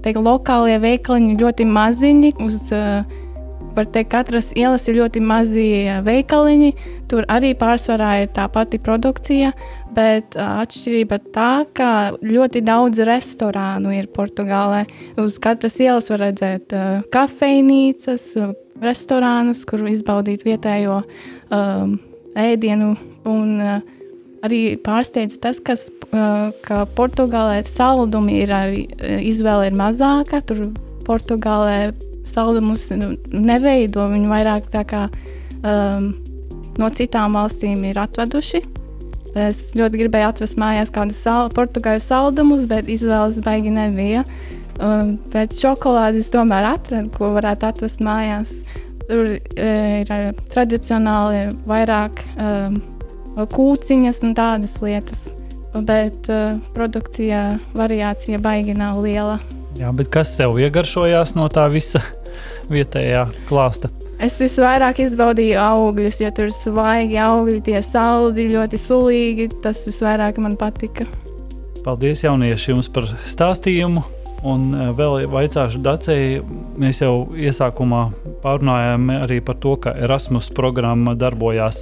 teikt, lokālie veikaliņi ļoti maziņi. Uz, uh, var teikt, katras ielas ir ļoti mazi veikaliņi. Tur arī pārsvarā ir tā pati produkcija, bet atšķirība tā, ka ļoti daudz restorānu ir Portugālē. Uz katras ielas var redzēt kafejnīcas, restorānus, kur izbaudīt vietējo um, ēdienu. Un, uh, arī pārsteidz tas, kas, ka Portugālē saldumi ir arī izvēle ir mazāka. Tur Portugālē saldumus nu, neveido. Viņi vairāk tā kā um, no citām valstīm ir atveduši. Es ļoti gribēju atvest mājās kādus sal portugāļu saldumus, bet izvēles baigi nebija. Um, pēc šokolādes tomēr atradu, ko varētu atvest mājās. Tur e, ir e, tradicionāli vairāk um, kūciņas un tādas lietas, bet uh, produkcija variācija baigi nav liela. Jā, bet kas tev iegaršojās no tā visa? vietējā klāsta? Es visvairāk izbaudīju augļus, jo tur ir svaigi augļi, tie saldi, ļoti sulīgi. Tas visvairāk man patika. Paldies, jaunieši, jums par stāstījumu. Un e, vēl vaicāšu Dacei, mēs jau iesākumā pārunājām arī par to, ka Erasmus programma darbojās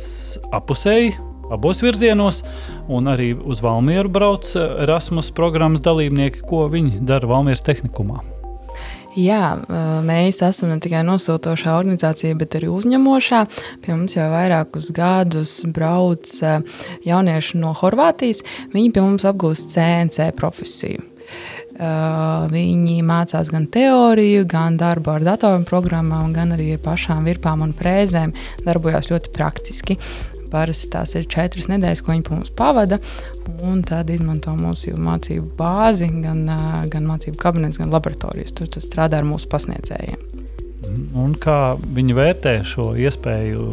apusēji, abos virzienos, un arī uz Valmieru brauc Erasmus programmas dalībnieki, ko viņi dara Valmieras tehnikumā. Jā, mēs esam ne tikai nosūtošā organizācija, bet arī uzņemošā. Pie mums jau vairākus gadus brauc jaunieši no Horvātijas. Viņi pie mums apgūst CNC profesiju. Viņi mācās gan teoriju, gan darbu ar datorprogrammām, gan arī ar pašām virpām un frēzēm. Darbojas ļoti praktiski. Parasti tās ir četras nedēļas, ko viņi pa mums pavada. Un tad izmanto mūsu mācību bāzi, gan, gan mācību kabinets, gan laboratorijas. Tur strādā ar mūsu pasniedzējiem. Un kā viņi vērtē šo iespēju?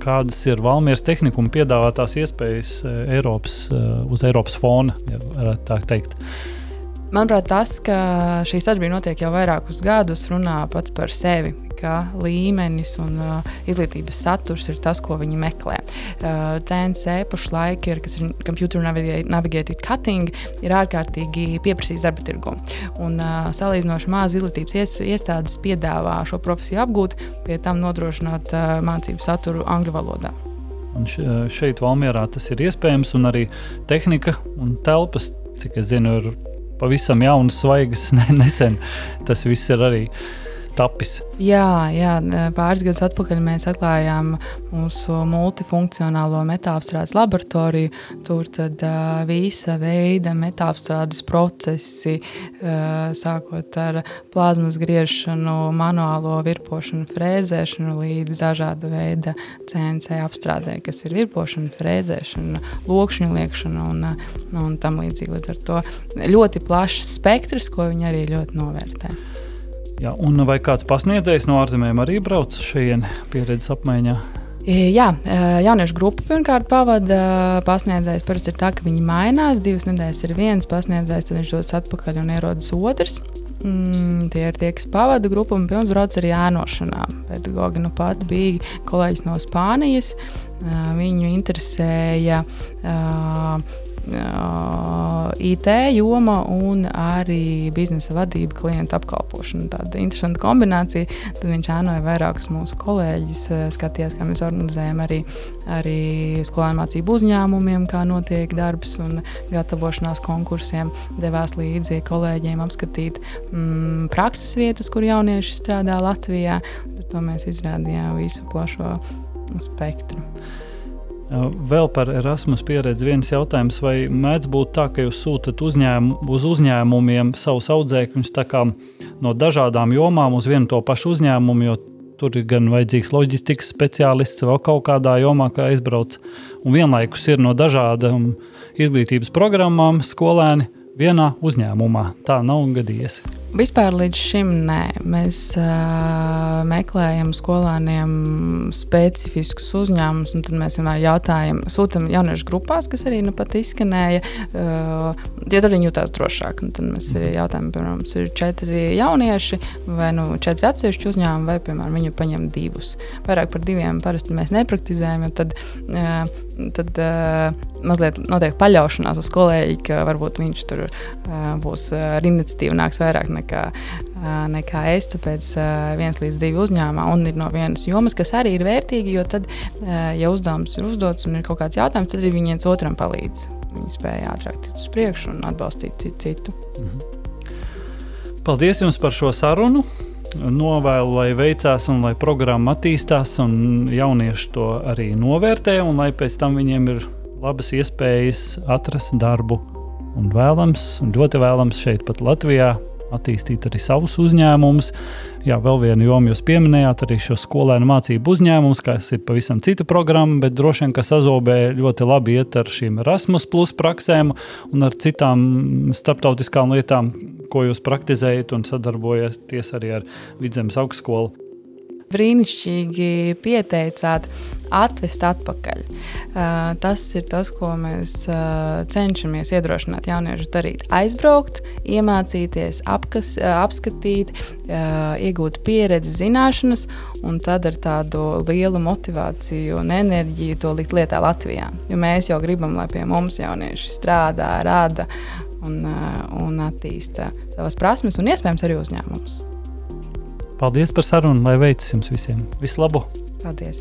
Kādas ir Valmieras tehnikuma piedāvātās iespējas Eiropas, uz Eiropas fona, ja varētu tā teikt? Manuprāt, tas, ka šī sadarbība notiek jau vairākus gadus, runā pats par sevi ka līmenis un uh, izglītības saturs ir tas, ko viņi meklē. Uh, CNC pašlaik ir, kas ir Computer Navigated Cutting, ir ārkārtīgi pieprasīts darba tirgu. Un uh, salīdzinoši maz izglītības iestādes piedāvā šo profesiju apgūt, pie tam nodrošināt uh, mācību saturu angļu valodā. Un šeit, Valmjerā, tas ir iespējams, un arī tehnika un telpas, cik es zinu, ir pavisam jaunas, svaigas, nesen. Tas viss ir arī tapis? Jā, jā, pāris gadus atpakaļ mēs atklājām mūsu multifunkcionālo metālapstrādes laboratoriju. Tur tad uh, visa veida metālapstrādes procesi, uh, sākot ar plazmas griešanu, manuālo virpošanu, frēzēšanu līdz dažāda veida CNC apstrādē, kas ir virpošana, frēzēšana, lokšņu liekšana un, un tam līdzīgi. Līdz ar to ļoti plašs spektrs, ko viņi arī ļoti novērtē. Jā, un vai kāds pasniedzējs no ārzemēm arī brauc šeit pieredzes apmaiņā? E, jā, e, jauniešu grupa pirmkārt pavada pasniedzējs. Parasti ir tā, ka viņi mainās. Divas nedēļas ir viens pasniedzējs, tad viņš dodas atpakaļ un ierodas otrs. Mm, tie ir tie, kas pavada grupu un pirms brauc arī ēnošanā. Pedagogi nu pat bija kolēģis no Spānijas. Uh, viņu interesēja uh, IT joma un arī biznesa vadība, klienta apkalpošana. Tāda interesanta kombinācija. Tad viņš ēnoja vairākus mūsu kolēģus, skatījās, kā mēs organizējam arī, arī skolēnu mācību uzņēmumiem, kā notiek darbs un gatavošanās konkursiem. Devās līdzi kolēģiem apskatīt mm, prakses vietas, kur jaunieši strādā Latvijā. To mēs izrādījām visu plašo spektru. Vēl par Erasmus pieredzi viens jautājums, vai mēdz būt tā, ka jūs sūtat uzņēm, uz uzņēmumiem savus audzēkņus no dažādām jomām uz vienu to pašu uzņēmumu, jo tur ir gan vajadzīgs loģistikas speciālists vai kaut kādā jomā, kā aizbrauc. Un vienlaikus ir no dažādām izglītības programmām skolēni vienā uzņēmumā. Tā nav gadījies. Vispār līdz šim nē. Mēs uh, meklējam skolēniem specifiskus uzņēmumus, un tad mēs vienmēr jautājam, sūtām jauniešu grupās, kas arī nu pat izskanēja, uh, jo tad viņi jutās drošāk. Un tad mēs arī jautājam, piemēram, mums ir četri jaunieši, vai nu četri atsevišķi uzņēmumi, vai, piemēram, viņi paņem divus. Vairāk par diviem parasti mēs nepraktizējam, jo tad, uh, tad uh, mazliet notiek paļaušanās uz kolēģi, ka varbūt viņš tur uh, būs ar iniciatīvu nāks vairāk nekā, nekā es. Tāpēc viens līdz divi uzņēmumā un ir no vienas jomas, kas arī ir vērtīgi, jo tad, ja uzdevums ir uzdots un ir kaut kāds jautājums, tad arī viņi viens otram palīdz. Viņi spēja ātrāk tikt uz priekšu un atbalstīt citu. Mhm. Paldies jums par šo sarunu! Novēlu, lai veicās un lai programma attīstās, un jaunieši to arī novērtē, un lai pēc tam viņiem ir labas iespējas atrast darbu. Un vēlams, un ļoti vēlams šeit, pat Latvijā, attīstīt arī savus uzņēmumus. Jā, vēl viena joma jūs pieminējāt, arī šo skolēnu mācību uzņēmumus, kas ir pavisam cita programma, bet droši vien, ka sazobē ļoti labi iet ar šīm Erasmus plus praksēm un ar citām starptautiskām lietām, ko jūs praktizējat un sadarbojaties arī ar Vidzemes augstskolu brīnišķīgi pieteicāt, atvest atpakaļ. Uh, tas ir tas, ko mēs uh, cenšamies iedrošināt jauniešus darīt. Aizbraukt, iemācīties, apkas, uh, apskatīt, iegūt pieredzi, zināšanas, un tad ar tādu lielu motivāciju un enerģiju to likt lietā Latvijā. Jo mēs jau gribam, lai pie mums jaunieši strādā, rada un, un attīsta savas prasmes un iespējams arī uzņēmumus. Paldies par sarunu, lai veicas jums visiem. Vislabāk! Paldies!